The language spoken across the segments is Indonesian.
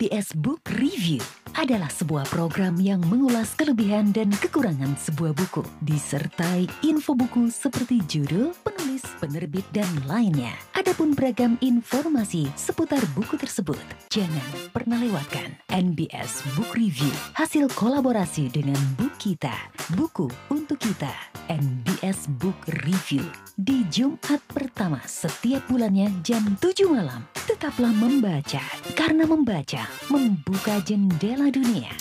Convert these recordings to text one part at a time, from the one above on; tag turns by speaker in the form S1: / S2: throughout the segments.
S1: NBS Book Review adalah sebuah program yang mengulas kelebihan dan kekurangan sebuah buku, disertai info buku seperti judul, penulis, penerbit, dan lainnya. Adapun beragam informasi seputar buku tersebut, jangan pernah lewatkan NBS Book Review, hasil kolaborasi dengan Bukita, buku untuk kita, NBS Book Review, di Jumat pertama setiap bulannya jam 7 malam. Tetaplah membaca, karena membaca membuka jendela dunia.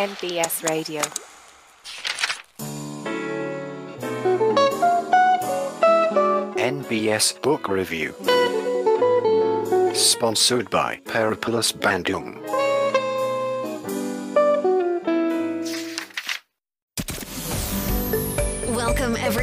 S2: NBS Radio.
S3: NBS Book Review. Sponsored by Periplus Bandung.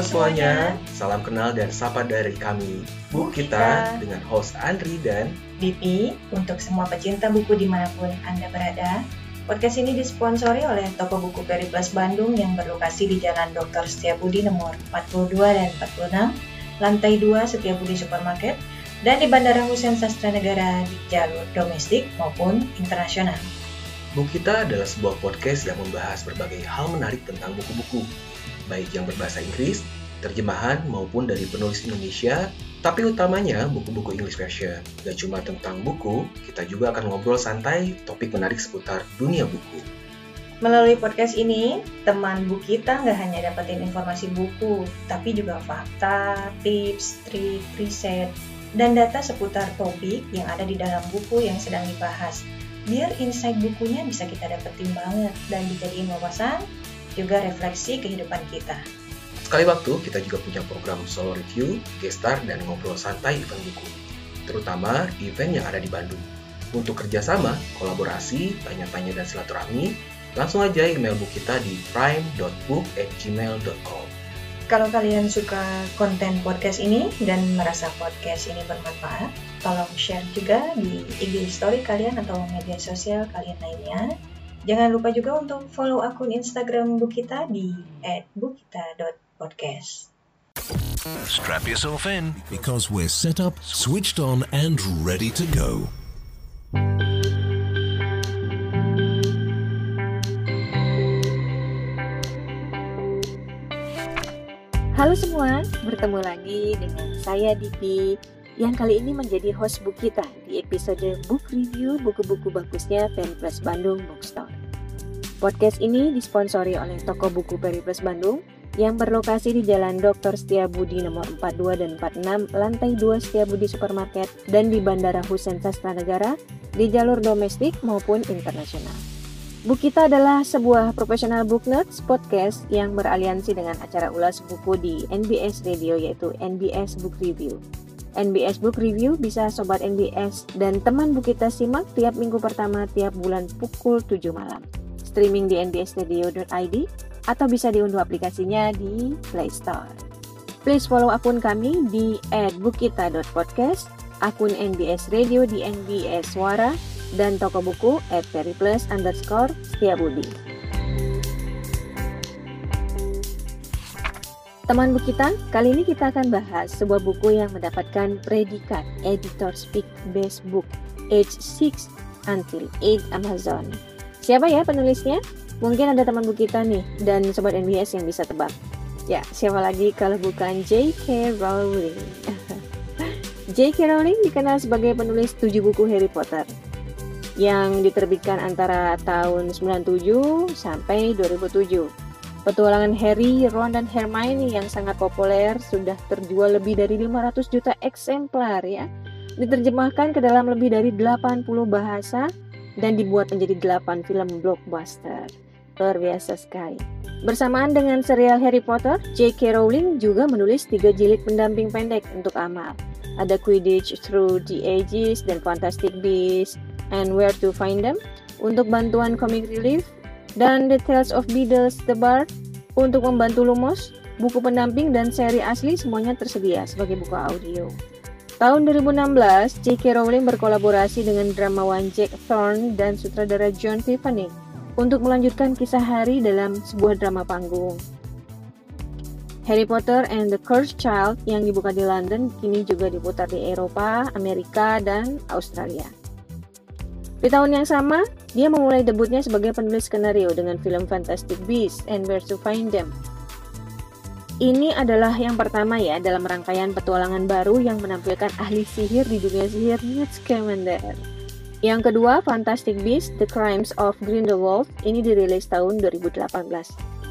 S4: Halo semuanya, salam kenal dan sapa dari kami Bu kita dengan host Andri dan
S5: BP untuk semua pecinta buku di mana pun Anda berada. Podcast ini disponsori oleh toko buku Periplus Bandung yang berlokasi di Jalan Dr. Setiabudi nomor 42 dan 46, lantai 2 Setiabudi Supermarket, dan di Bandara Hussein Sastra Negara di jalur domestik maupun internasional.
S4: Bu kita adalah sebuah podcast yang membahas berbagai hal menarik tentang buku-buku, baik yang berbahasa Inggris, terjemahan maupun dari penulis Indonesia, tapi utamanya buku-buku English version. Gak cuma tentang buku, kita juga akan ngobrol santai topik menarik seputar dunia buku.
S5: Melalui podcast ini, teman bu kita nggak hanya dapetin informasi buku, tapi juga fakta, tips, trik, riset, dan data seputar topik yang ada di dalam buku yang sedang dibahas. Biar insight bukunya bisa kita dapetin banget dan dijadiin wawasan, juga refleksi kehidupan kita.
S4: Sekali waktu, kita juga punya program solo review, guest star, dan ngobrol santai event buku. Terutama event yang ada di Bandung. Untuk kerjasama, kolaborasi, tanya-tanya, dan silaturahmi, langsung aja email bu kita di prime.book@gmail.com.
S5: Kalau kalian suka konten podcast ini dan merasa podcast ini bermanfaat, tolong share juga di IG story kalian atau media sosial kalian lainnya. Jangan lupa juga untuk follow akun Instagram Bu kita di @bukita.podcast.
S6: Strap yourself in because we're set up, switched on, and ready to go.
S7: Halo semua, bertemu lagi dengan saya Dipi yang kali ini menjadi host book kita di episode book review buku-buku bagusnya Periplus Bandung Bookstore. Podcast ini disponsori oleh toko buku Periplus Bandung yang berlokasi di Jalan Dr. Setiabudi nomor 42 dan 46, lantai 2 Setiabudi Supermarket dan di Bandara Hussein Sastra Negara di jalur domestik maupun internasional. Book kita adalah sebuah profesional book nerds podcast yang beraliansi dengan acara ulas buku di NBS Radio yaitu NBS Book Review. NBS Book Review bisa Sobat NBS dan teman buku kita simak tiap minggu pertama tiap bulan pukul 7 malam. Streaming di nbsradio.id atau bisa diunduh aplikasinya di Play Store. Please follow akun kami di @bukita.podcast, akun NBS Radio di NBS Suara, dan toko buku at periplus underscore. Teman buku kita, kali ini kita akan bahas sebuah buku yang mendapatkan predikat Editor's Pick Best Book Age 6 Until 8 Amazon. Siapa ya penulisnya? Mungkin ada teman buku kita nih dan sobat NBS yang bisa tebak. Ya, siapa lagi kalau bukan J.K. Rowling. J.K. Rowling dikenal sebagai penulis tujuh buku Harry Potter yang diterbitkan antara tahun 97 sampai 2007. Petualangan Harry, Ron, dan Hermione yang sangat populer sudah terjual lebih dari 500 juta eksemplar ya. diterjemahkan ke dalam lebih dari 80 bahasa dan dibuat menjadi 8 film blockbuster. Luar biasa sekali. Bersamaan dengan serial Harry Potter, J.K. Rowling juga menulis tiga jilid pendamping pendek untuk Amal. Ada Quidditch Through the Ages dan Fantastic Beasts and Where to Find Them untuk bantuan comic relief dan The Tales of Beedles the Bard untuk membantu Lumos. Buku pendamping dan seri asli semuanya tersedia sebagai buku audio. Tahun 2016, J.K. Rowling berkolaborasi dengan dramawan Jack Thorne dan sutradara John Tiffany untuk melanjutkan kisah Harry dalam sebuah drama panggung. Harry Potter and the Cursed Child yang dibuka di London kini juga diputar di Eropa, Amerika, dan Australia. Di tahun yang sama, dia memulai debutnya sebagai penulis skenario dengan film Fantastic Beasts and Where to Find Them ini adalah yang pertama ya dalam rangkaian petualangan baru yang menampilkan ahli sihir di dunia sihir Newt Scamander. Yang kedua, Fantastic Beasts: The Crimes of Grindelwald ini dirilis tahun 2018.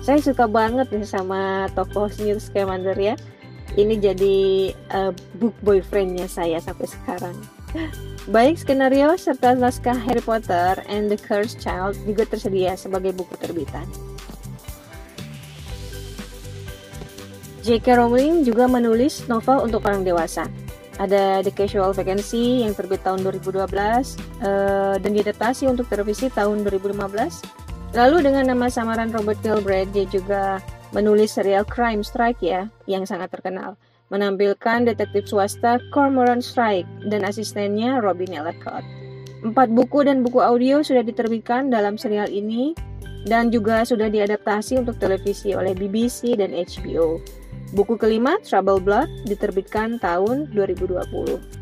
S7: Saya suka banget nih sama tokoh Newt Scamander ya. Ini jadi uh, book boyfriendnya saya sampai sekarang. Baik skenario serta naskah Harry Potter and the Cursed Child juga tersedia sebagai buku terbitan. J.K. Rowling juga menulis novel untuk orang dewasa. Ada The Casual Vacancy yang terbit tahun 2012 uh, eh, dan diadaptasi untuk televisi tahun 2015. Lalu dengan nama samaran Robert Galbraith, dia juga menulis serial Crime Strike ya, yang sangat terkenal. Menampilkan detektif swasta Cormoran Strike dan asistennya Robin Ellicott. Empat buku dan buku audio sudah diterbitkan dalam serial ini dan juga sudah diadaptasi untuk televisi oleh BBC dan HBO. Buku kelima, Trouble Blood, diterbitkan tahun 2020.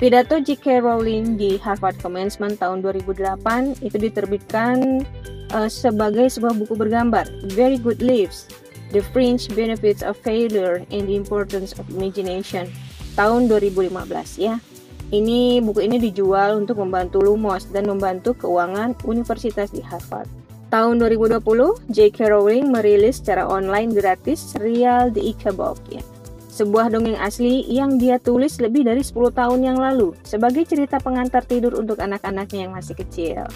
S7: Pidato J.K. Rowling di Harvard Commencement tahun 2008 itu diterbitkan uh, sebagai sebuah buku bergambar, Very Good Lives, The Fringe Benefits of Failure and the Importance of Imagination, tahun 2015 ya. Ini buku ini dijual untuk membantu Lumos dan membantu keuangan universitas di Harvard. Tahun 2020, J.K. Rowling merilis secara online gratis serial The Ichabod ya. Sebuah dongeng asli yang dia tulis lebih dari 10 tahun yang lalu sebagai cerita pengantar tidur untuk anak-anaknya yang masih kecil.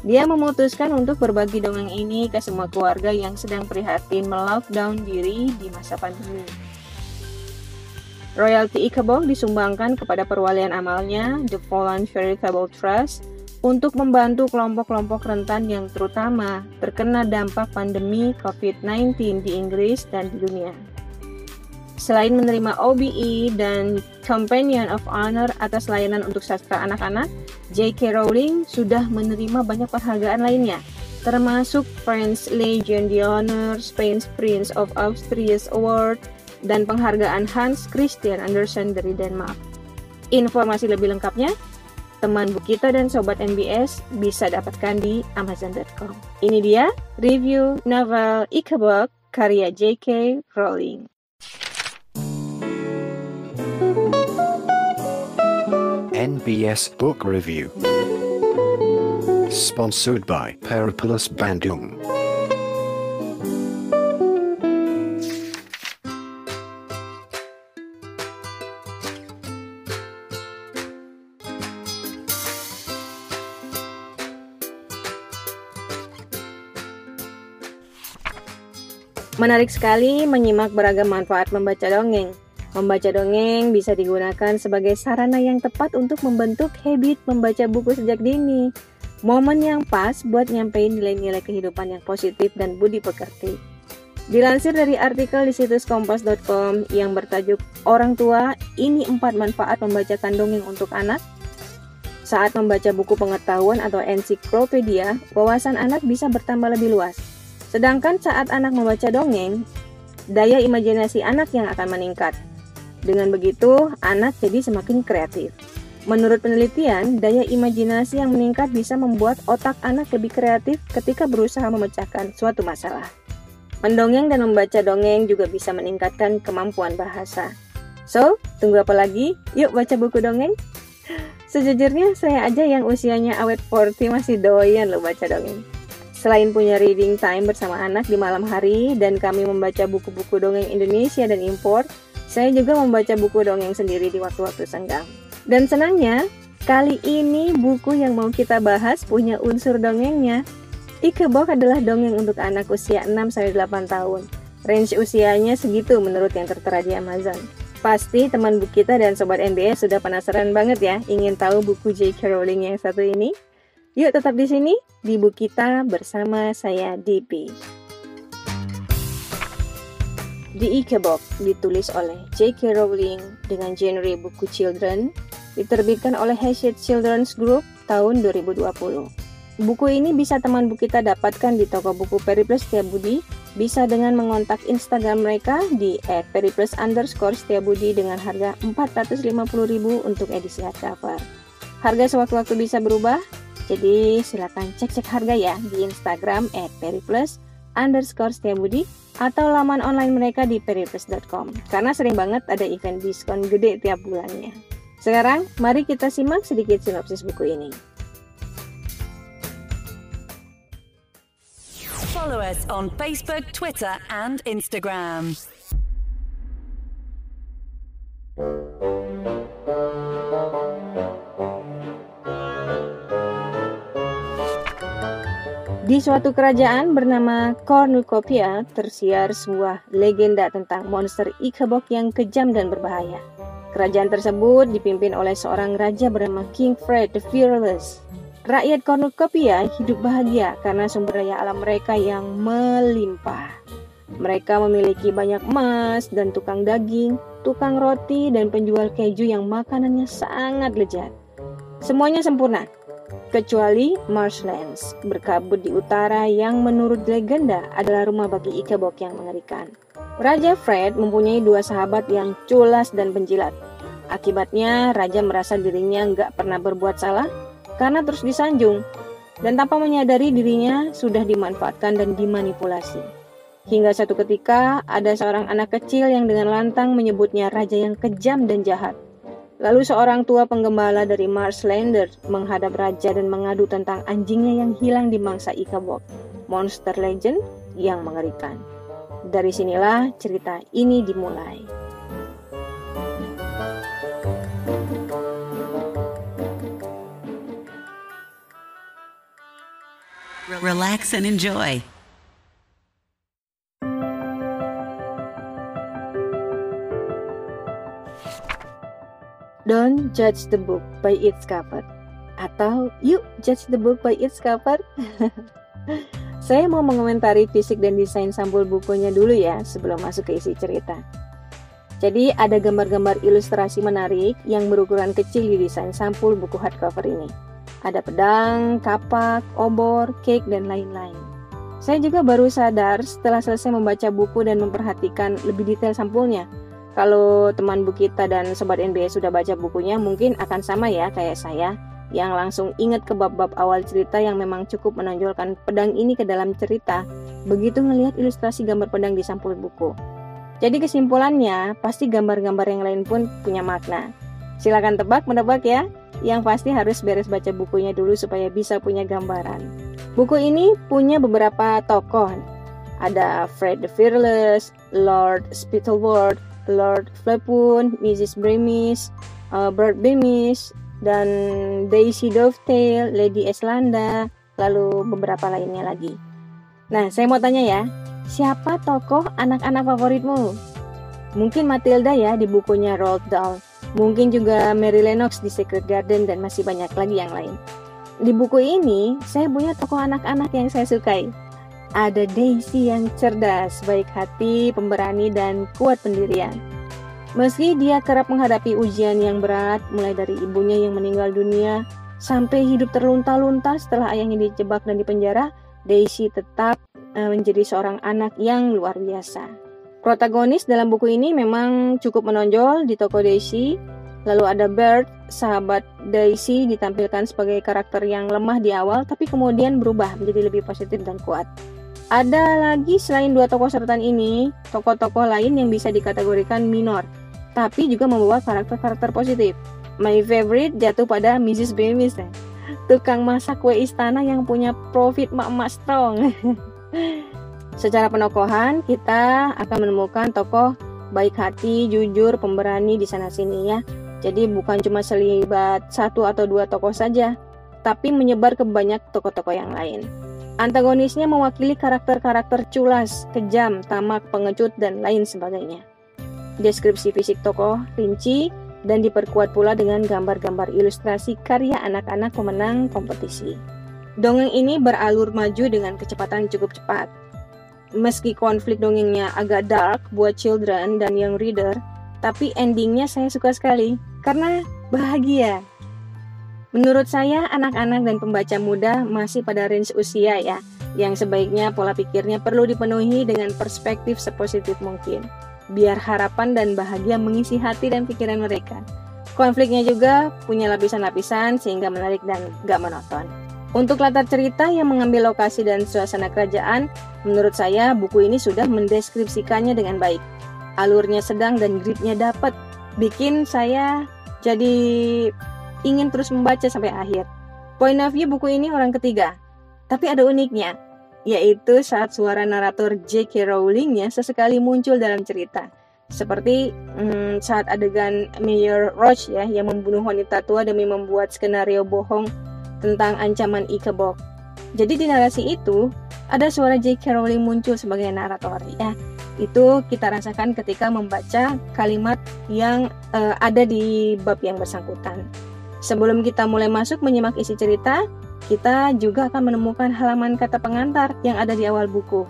S7: Dia memutuskan untuk berbagi dongeng ini ke semua keluarga yang sedang prihatin melockdown diri di masa pandemi. Royalty Ichabod disumbangkan kepada perwalian amalnya, The Fallen Charitable Trust, untuk membantu kelompok-kelompok rentan yang terutama terkena dampak pandemi COVID-19 di Inggris dan di dunia. Selain menerima OBE dan Companion of Honor atas layanan untuk sastra anak-anak, J.K. Rowling sudah menerima banyak penghargaan lainnya, termasuk French Legion d'Honneur, Spain's Prince of Austria's Award, dan penghargaan Hans Christian Andersen dari Denmark. Informasi lebih lengkapnya teman buku kita dan sobat NBS bisa dapatkan di amazon.com. Ini dia review novel Ichabod karya J.K. Rowling.
S3: NBS Book Review Sponsored by Periplus Bandung
S7: Menarik sekali menyimak beragam manfaat membaca dongeng. Membaca dongeng bisa digunakan sebagai sarana yang tepat untuk membentuk habit membaca buku sejak dini. Momen yang pas buat nyampein nilai-nilai kehidupan yang positif dan budi pekerti. Dilansir dari artikel di situs kompas.com yang bertajuk Orang Tua, ini empat manfaat membacakan dongeng untuk anak. Saat membaca buku pengetahuan atau ensiklopedia, wawasan anak bisa bertambah lebih luas. Sedangkan saat anak membaca dongeng, daya imajinasi anak yang akan meningkat. Dengan begitu, anak jadi semakin kreatif. Menurut penelitian, daya imajinasi yang meningkat bisa membuat otak anak lebih kreatif ketika berusaha memecahkan suatu masalah. Mendongeng dan membaca dongeng juga bisa meningkatkan kemampuan bahasa. So, tunggu apa lagi? Yuk baca buku dongeng. Sejujurnya, saya aja yang usianya awet 40 masih doyan loh baca dongeng. Selain punya reading time bersama anak di malam hari dan kami membaca buku-buku dongeng Indonesia dan impor, Saya juga membaca buku dongeng sendiri di waktu-waktu senggang. Dan senangnya, kali ini buku yang mau kita bahas punya unsur dongengnya. Ikebok adalah dongeng untuk anak usia 6-8 tahun. Range usianya segitu menurut yang tertera di Amazon. Pasti teman buku kita dan Sobat NBS sudah penasaran banget ya ingin tahu buku J.K. Rowling yang satu ini? Yuk tetap di sini, di buku kita bersama saya DP. The Ikebok ditulis oleh J.K. Rowling dengan genre buku children, diterbitkan oleh Hachette Children's Group tahun 2020. Buku ini bisa teman buku kita dapatkan di toko buku Periplus Setiabudi, bisa dengan mengontak Instagram mereka di @periplus underscore Setiabudi dengan harga 450.000 untuk edisi hardcover. Harga sewaktu-waktu bisa berubah, jadi silakan cek-cek harga ya di Instagram @periplus underscore Setiabudi atau laman online mereka di periplus.com karena sering banget ada event diskon gede tiap bulannya. Sekarang, mari kita simak sedikit sinopsis buku ini.
S8: Follow us on Facebook, Twitter, and Instagram.
S7: Di suatu kerajaan bernama Cornucopia tersiar sebuah legenda tentang monster Ikebok yang kejam dan berbahaya. Kerajaan tersebut dipimpin oleh seorang raja bernama King Fred the Fearless. Rakyat Cornucopia hidup bahagia karena sumber daya alam mereka yang melimpah. Mereka memiliki banyak emas dan tukang daging, tukang roti, dan penjual keju yang makanannya sangat lezat. Semuanya sempurna, kecuali Marshlands, berkabut di utara yang menurut legenda adalah rumah bagi Ikebok yang mengerikan. Raja Fred mempunyai dua sahabat yang culas dan penjilat. Akibatnya, Raja merasa dirinya nggak pernah berbuat salah karena terus disanjung dan tanpa menyadari dirinya sudah dimanfaatkan dan dimanipulasi. Hingga satu ketika, ada seorang anak kecil yang dengan lantang menyebutnya raja yang kejam dan jahat. Lalu seorang tua penggembala dari Marslander menghadap raja dan mengadu tentang anjingnya yang hilang di mangsa Ikabok, monster legend yang mengerikan. Dari sinilah cerita ini dimulai.
S8: Relax and enjoy.
S7: Don't judge the book by its cover. Atau yuk judge the book by its cover. Saya mau mengomentari fisik dan desain sampul bukunya dulu ya sebelum masuk ke isi cerita. Jadi ada gambar-gambar ilustrasi menarik yang berukuran kecil di desain sampul buku hardcover ini. Ada pedang, kapak, obor, cake, dan lain-lain. Saya juga baru sadar setelah selesai membaca buku dan memperhatikan lebih detail sampulnya. Kalau teman buku kita dan sobat NBA sudah baca bukunya, mungkin akan sama ya kayak saya, yang langsung ingat ke bab-bab awal cerita yang memang cukup menonjolkan pedang ini ke dalam cerita, begitu ngelihat ilustrasi gambar pedang di sampul buku. Jadi kesimpulannya, pasti gambar-gambar yang lain pun punya makna. Silakan tebak menebak ya. Yang pasti harus beres baca bukunya dulu supaya bisa punya gambaran. Buku ini punya beberapa tokoh. Ada Fred the Fearless, Lord Spittleworth, Lord Flepun, Mrs. Bremis, uh, Bert Bemis, dan Daisy Dovetail, Lady Eslanda, lalu beberapa lainnya lagi. Nah, saya mau tanya ya, siapa tokoh anak-anak favoritmu? Mungkin Matilda ya di bukunya Roald Dahl. Mungkin juga Mary Lennox di Secret Garden dan masih banyak lagi yang lain. Di buku ini, saya punya tokoh anak-anak yang saya sukai. Ada Daisy yang cerdas, baik hati, pemberani, dan kuat pendirian. Meski dia kerap menghadapi ujian yang berat, mulai dari ibunya yang meninggal dunia, sampai hidup terlunta-lunta setelah ayahnya dijebak dan dipenjara, Daisy tetap uh, menjadi seorang anak yang luar biasa. Protagonis dalam buku ini memang cukup menonjol di toko Daisy. Lalu ada Bert, sahabat Daisy ditampilkan sebagai karakter yang lemah di awal tapi kemudian berubah menjadi lebih positif dan kuat. Ada lagi selain dua tokoh sertan ini, tokoh-tokoh lain yang bisa dikategorikan minor, tapi juga membawa karakter-karakter positif. My favorite jatuh pada Mrs. Bemis, tukang masak kue istana yang punya profit mak-mak strong. Secara penokohan, kita akan menemukan tokoh baik hati, jujur, pemberani di sana-sini ya. Jadi bukan cuma selibat satu atau dua tokoh saja, tapi menyebar ke banyak tokoh-tokoh yang lain. Antagonisnya mewakili karakter-karakter culas, kejam, tamak, pengecut, dan lain sebagainya. Deskripsi fisik tokoh rinci dan diperkuat pula dengan gambar-gambar ilustrasi karya anak-anak pemenang kompetisi. Dongeng ini beralur maju dengan kecepatan cukup cepat. Meski konflik dongengnya agak dark buat children dan young reader, tapi endingnya saya suka sekali karena bahagia. Menurut saya, anak-anak dan pembaca muda masih pada range usia ya, yang sebaiknya pola pikirnya perlu dipenuhi dengan perspektif sepositif mungkin, biar harapan dan bahagia mengisi hati dan pikiran mereka. Konfliknya juga punya lapisan-lapisan sehingga menarik dan gak monoton. Untuk latar cerita yang mengambil lokasi dan suasana kerajaan, menurut saya buku ini sudah mendeskripsikannya dengan baik. Alurnya sedang dan gripnya dapat, bikin saya jadi ingin terus membaca sampai akhir. Point of view buku ini orang ketiga, tapi ada uniknya, yaitu saat suara narator J.K. Rowling-nya sesekali muncul dalam cerita. Seperti hmm, saat adegan Mayor Roach ya yang membunuh wanita tua demi membuat skenario bohong tentang ancaman Ikebok. Jadi di narasi itu ada suara J.K. Rowling muncul sebagai narator ya. Itu kita rasakan ketika membaca kalimat yang uh, ada di bab yang bersangkutan. Sebelum kita mulai masuk menyimak isi cerita, kita juga akan menemukan halaman kata pengantar yang ada di awal buku.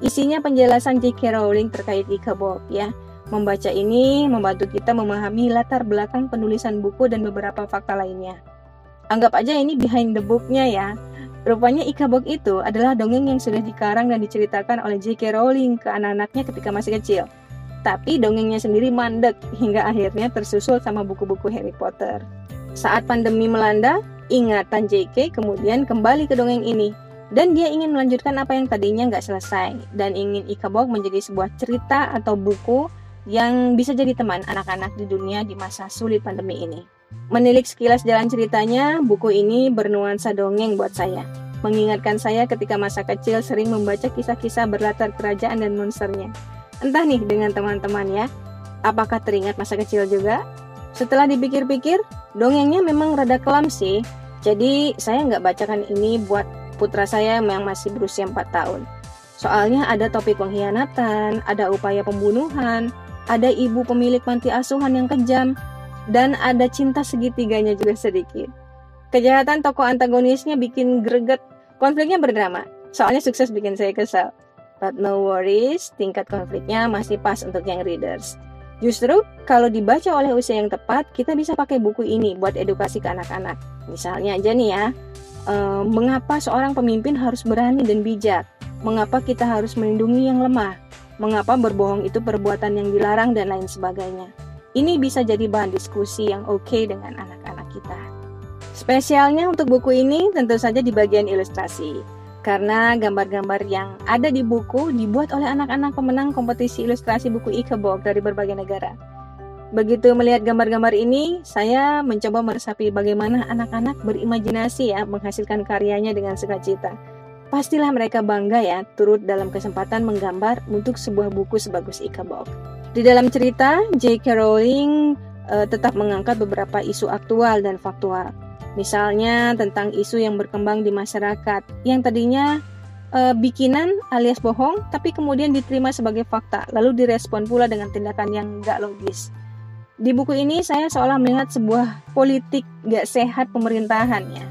S7: Isinya penjelasan J.K. Rowling terkait Ichabod ya. Membaca ini membantu kita memahami latar belakang penulisan buku dan beberapa fakta lainnya. Anggap aja ini behind the booknya ya. Rupanya Ichabod itu adalah dongeng yang sudah dikarang dan diceritakan oleh J.K. Rowling ke anak-anaknya ketika masih kecil. Tapi dongengnya sendiri mandek hingga akhirnya tersusul sama buku-buku Harry Potter. Saat pandemi melanda, ingatan JK kemudian kembali ke dongeng ini. Dan dia ingin melanjutkan apa yang tadinya nggak selesai. Dan ingin Ikabok menjadi sebuah cerita atau buku yang bisa jadi teman anak-anak di dunia di masa sulit pandemi ini. Menilik sekilas jalan ceritanya, buku ini bernuansa dongeng buat saya. Mengingatkan saya ketika masa kecil sering membaca kisah-kisah berlatar kerajaan dan monsternya. Entah nih dengan teman-teman ya, apakah teringat masa kecil juga? Setelah dipikir-pikir, Dongengnya memang rada kelam sih, jadi saya nggak bacakan ini buat putra saya yang masih berusia 4 tahun. Soalnya ada topik pengkhianatan, ada upaya pembunuhan, ada ibu pemilik panti asuhan yang kejam, dan ada cinta segitiganya juga sedikit. Kejahatan tokoh antagonisnya bikin greget, konfliknya berdrama, soalnya sukses bikin saya kesal. But no worries, tingkat konfliknya masih pas untuk yang readers. Justru kalau dibaca oleh usia yang tepat, kita bisa pakai buku ini buat edukasi ke anak-anak. Misalnya aja nih ya, eh, mengapa seorang pemimpin harus berani dan bijak? Mengapa kita harus melindungi yang lemah? Mengapa berbohong itu perbuatan yang dilarang dan lain sebagainya? Ini bisa jadi bahan diskusi yang oke okay dengan anak-anak kita. Spesialnya untuk buku ini tentu saja di bagian ilustrasi karena gambar-gambar yang ada di buku dibuat oleh anak-anak pemenang kompetisi ilustrasi buku Ikebok dari berbagai negara. Begitu melihat gambar-gambar ini, saya mencoba meresapi bagaimana anak-anak berimajinasi ya menghasilkan karyanya dengan sukacita. Pastilah mereka bangga ya turut dalam kesempatan menggambar untuk sebuah buku sebagus Ikebok. Di dalam cerita, J.K. Rowling uh, tetap mengangkat beberapa isu aktual dan faktual Misalnya tentang isu yang berkembang di masyarakat yang tadinya e, bikinan alias bohong tapi kemudian diterima sebagai fakta lalu direspon pula dengan tindakan yang gak logis. Di buku ini saya seolah melihat sebuah politik gak sehat pemerintahannya.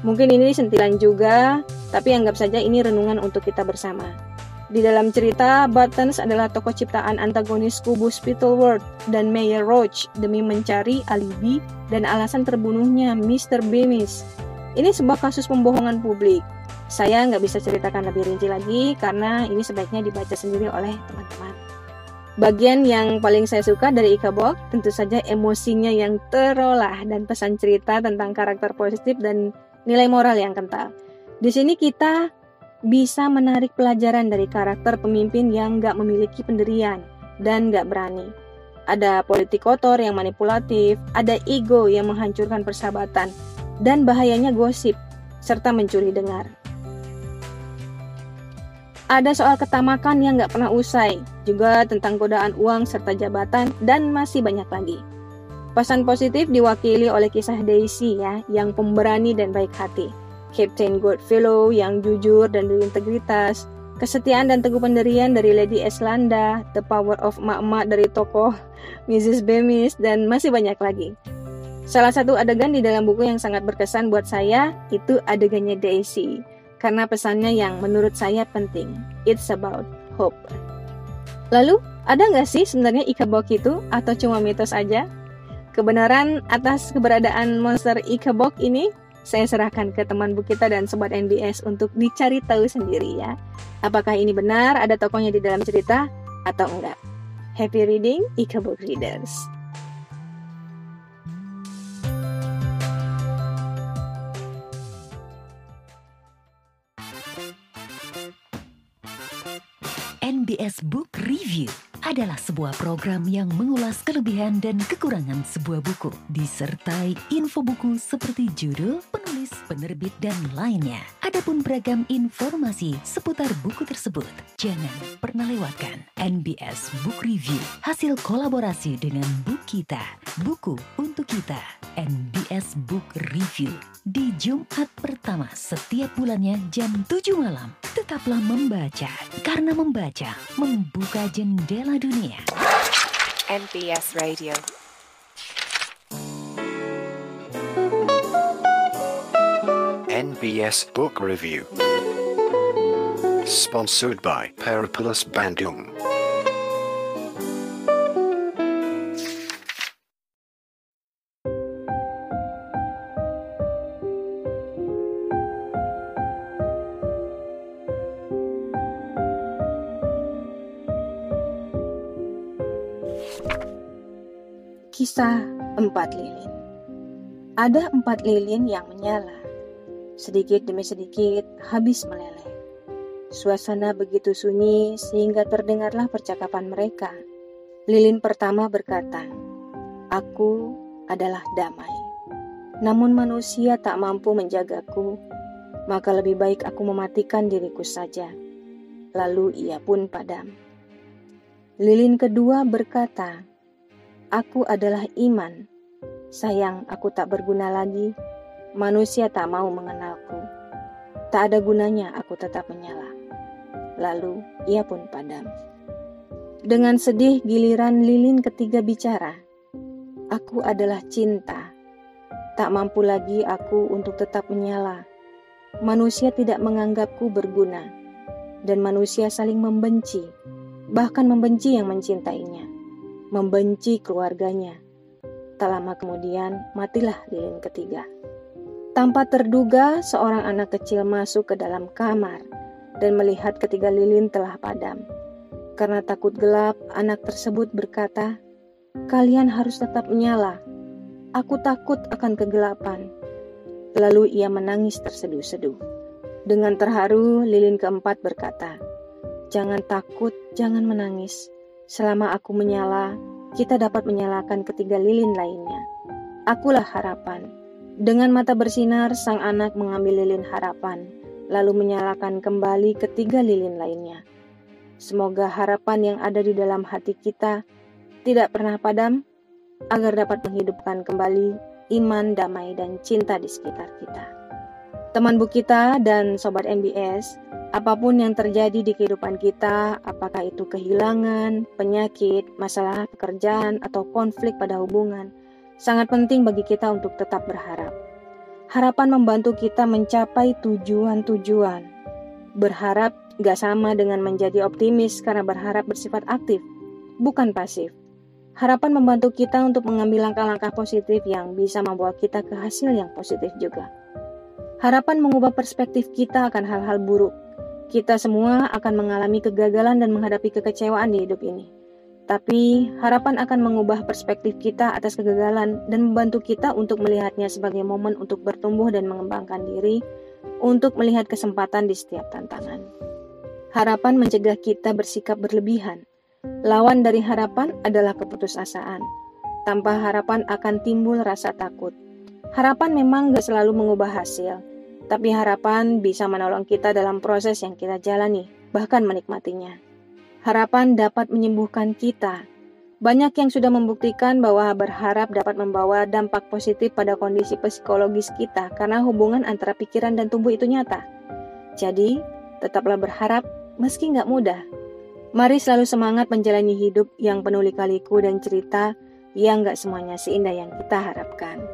S7: Mungkin ini sentilan juga, tapi anggap saja ini renungan untuk kita bersama. Di dalam cerita, Buttons adalah tokoh ciptaan antagonis kubu Spittleworth dan Mayor Roach demi mencari alibi dan alasan terbunuhnya Mr. Bemis. Ini sebuah kasus pembohongan publik. Saya nggak bisa ceritakan lebih rinci lagi karena ini sebaiknya dibaca sendiri oleh teman-teman. Bagian yang paling saya suka dari Ika Bok tentu saja emosinya yang terolah dan pesan cerita tentang karakter positif dan nilai moral yang kental. Di sini kita bisa menarik pelajaran dari karakter pemimpin yang gak memiliki pendirian dan gak berani. Ada politik kotor yang manipulatif, ada ego yang menghancurkan persahabatan, dan bahayanya gosip, serta mencuri dengar. Ada soal ketamakan yang nggak pernah usai, juga tentang godaan uang serta jabatan, dan masih banyak lagi. Pesan positif diwakili oleh kisah Daisy ya, yang pemberani dan baik hati. Captain Goodfellow yang jujur dan berintegritas, kesetiaan dan teguh pendirian dari Lady Eslanda, The Power of Emak-emak dari tokoh Mrs. Bemis, dan masih banyak lagi. Salah satu adegan di dalam buku yang sangat berkesan buat saya itu adegannya Daisy karena pesannya yang menurut saya penting. It's about hope. Lalu, ada nggak sih sebenarnya Ikabok itu atau cuma mitos aja? Kebenaran atas keberadaan monster Ikabok ini saya serahkan ke teman bu kita dan sobat NBS untuk dicari tahu sendiri ya. Apakah ini benar ada tokohnya di dalam cerita atau enggak? Happy reading, Ikabok Readers.
S1: NBS Book Review adalah sebuah program yang mengulas kelebihan dan kekurangan sebuah buku, disertai info buku seperti judul, penulis, penerbit, dan lainnya. Adapun beragam informasi seputar buku tersebut, jangan pernah lewatkan NBS Book Review, hasil kolaborasi dengan Bukita, buku untuk kita, NBS Book Review, di Jumat pertama setiap bulannya jam 7 malam. Tetaplah membaca, karena membaca membuka jendela dunia.
S2: NBS Radio.
S3: NBS Book Review. Sponsored by Periplus Bandung.
S7: Kisah Empat Lilin Ada empat lilin yang menyala. Sedikit demi sedikit habis meleleh. Suasana begitu sunyi sehingga terdengarlah percakapan mereka. Lilin pertama berkata, Aku adalah damai. Namun manusia tak mampu menjagaku, maka lebih baik aku mematikan diriku saja. Lalu ia pun padam. Lilin kedua berkata, Aku adalah iman. Sayang, aku tak berguna lagi. Manusia tak mau mengenalku. Tak ada gunanya aku tetap menyala. Lalu ia pun padam. Dengan sedih giliran lilin ketiga bicara. Aku adalah cinta. Tak mampu lagi aku untuk tetap menyala. Manusia tidak menganggapku berguna. Dan manusia saling membenci. Bahkan membenci yang mencintainya membenci keluarganya. Tak lama kemudian, matilah lilin ketiga. Tanpa terduga, seorang anak kecil masuk ke dalam kamar dan melihat ketiga lilin telah padam. Karena takut gelap, anak tersebut berkata, "Kalian harus tetap menyala. Aku takut akan kegelapan." Lalu ia menangis terseduh-seduh. Dengan terharu, lilin keempat berkata, "Jangan takut, jangan menangis. Selama aku menyala, kita dapat menyalakan ketiga lilin lainnya. Akulah harapan. Dengan mata bersinar, sang anak mengambil lilin harapan, lalu menyalakan kembali ketiga lilin lainnya. Semoga harapan yang ada di dalam hati kita tidak pernah padam, agar dapat menghidupkan kembali iman, damai, dan cinta di sekitar kita. Teman bu kita dan sobat MBS, Apa pun yang terjadi di kehidupan kita, apakah itu kehilangan, penyakit, masalah pekerjaan, atau konflik pada hubungan, sangat penting bagi kita untuk tetap berharap. Harapan membantu kita mencapai tujuan-tujuan. Berharap gak sama dengan menjadi optimis karena berharap bersifat aktif, bukan pasif. Harapan membantu kita untuk mengambil langkah-langkah positif yang bisa membawa kita ke hasil yang positif juga. Harapan mengubah perspektif kita akan hal-hal buruk, kita semua akan mengalami kegagalan dan menghadapi kekecewaan di hidup ini. Tapi harapan akan mengubah perspektif kita atas kegagalan dan membantu kita untuk melihatnya sebagai momen untuk bertumbuh dan mengembangkan diri, untuk melihat kesempatan di setiap tantangan. Harapan mencegah kita bersikap berlebihan. Lawan dari harapan adalah keputusasaan. Tanpa harapan akan timbul rasa takut. Harapan memang gak selalu mengubah hasil, tapi harapan bisa menolong kita dalam proses yang kita jalani. bahkan menikmatinya. Harapan dapat menyembuhkan kita. Banyak yang sudah membuktikan bahwa berharap dapat membawa dampak positif pada kondisi psikologis kita karena hubungan antara pikiran dan tubuh itu nyata. Jadi, tetaplah berharap meski nggak mudah. Mari selalu semangat menjalani hidup yang penuh lika-liku dan cerita yang nggak semuanya seindah yang kita harapkan.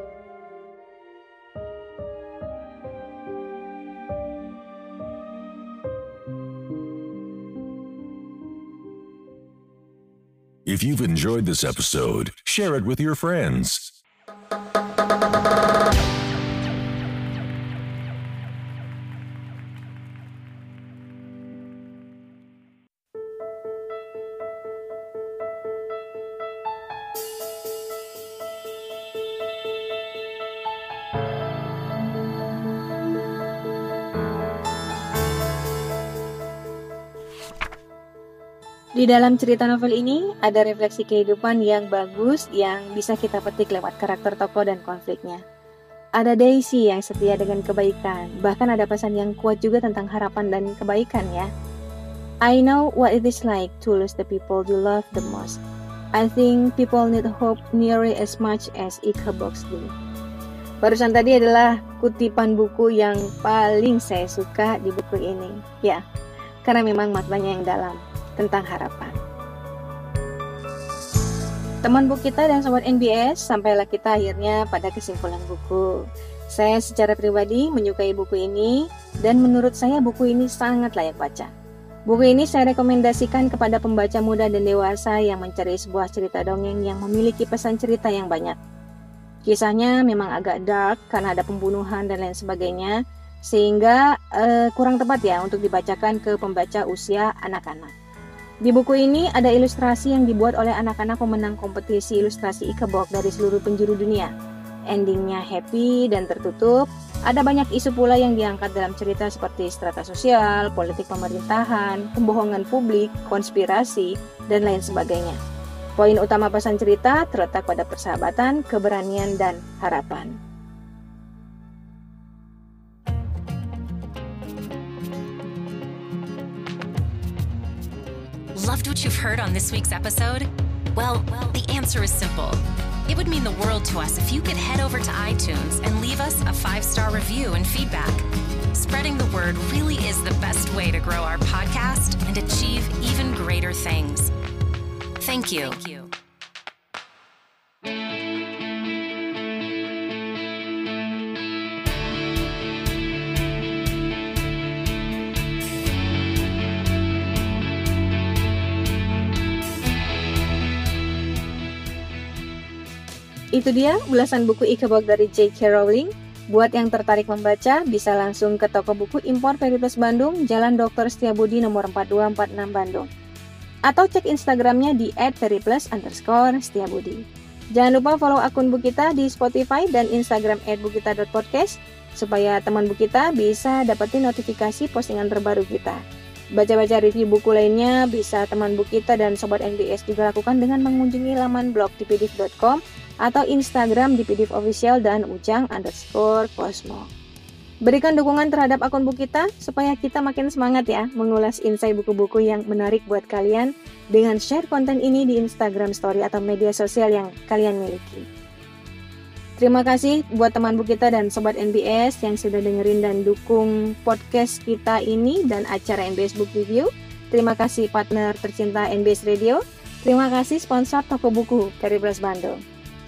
S6: If you've enjoyed this episode, share it with your friends.
S7: Di dalam cerita novel ini ada refleksi kehidupan yang bagus yang bisa kita petik lewat karakter tokoh dan konfliknya. Ada Daisy yang setia dengan kebaikan, bahkan ada pesan yang kuat juga tentang harapan dan kebaikan ya. I know what it is like to lose the people you love the most. I think people need hope nearly as much as Ika Box do. Barusan tadi adalah kutipan buku yang paling saya suka di buku ini. Ya, karena memang maknanya yang dalam tentang harapan. Teman buku kita dan sobat NBS, sampailah kita akhirnya pada kesimpulan buku. Saya secara pribadi menyukai buku ini dan menurut saya buku ini sangat layak baca. Buku ini saya rekomendasikan kepada pembaca muda dan dewasa yang mencari sebuah cerita dongeng yang memiliki pesan cerita yang banyak. Kisahnya memang agak dark karena ada pembunuhan dan lain sebagainya, sehingga uh, kurang tepat ya untuk dibacakan ke pembaca usia anak-anak. Di buku ini ada ilustrasi yang dibuat oleh anak-anak pemenang kompetisi ilustrasi Ikebok dari seluruh penjuru dunia. Endingnya happy dan tertutup. Ada banyak isu pula yang diangkat dalam cerita seperti strata sosial, politik pemerintahan, pembohongan publik, konspirasi, dan lain sebagainya. Poin utama pesan cerita terletak pada persahabatan, keberanian, dan harapan.
S9: Loved what you've heard on this week's episode? Well, well, the answer is simple. It would mean the world to us if you could head over to iTunes and leave us a five star review and feedback. Spreading the word really is the best way to grow our podcast and achieve even greater things. Thank you. Thank you.
S7: Itu dia ulasan buku Ichabod dari J.K. Rowling. Buat yang tertarik membaca, bisa langsung ke toko buku impor Periplus Bandung, Jalan Dr. Setiabudi nomor 4246 Bandung. Atau cek Instagramnya di @periplus underscore Setiabudi. Jangan lupa follow akun Bukita di Spotify dan Instagram @bukita.podcast supaya teman Bukita bisa dapetin notifikasi postingan terbaru kita. Baca-baca review buku lainnya bisa teman Bukita dan Sobat NBS juga lakukan dengan mengunjungi laman blog di pdf.com atau Instagram di PDF Official dan Ujang underscore Cosmo. Berikan dukungan terhadap akun buku kita supaya kita makin semangat ya mengulas insight buku-buku yang menarik buat kalian dengan share konten ini di Instagram Story atau media sosial yang kalian miliki. Terima kasih buat teman buku kita dan sobat NBS yang sudah dengerin dan dukung podcast kita ini dan acara NBS Book Review. Terima kasih partner tercinta NBS Radio. Terima kasih sponsor toko buku Periplus Bandung.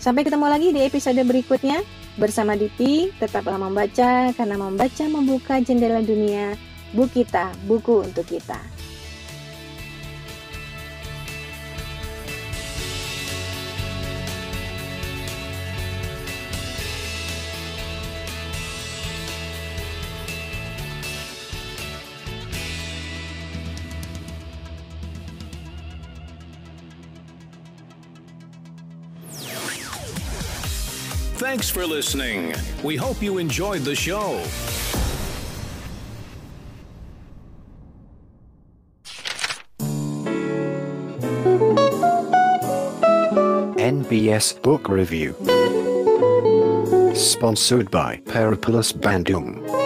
S7: Sampai ketemu lagi di episode berikutnya. Bersama Dipi, tetaplah membaca karena membaca membuka jendela dunia. Buku kita, buku untuk kita.
S6: Thanks for listening. We hope you enjoyed the show.
S3: NBS Book Review. Sponsored by Periplus Bandung.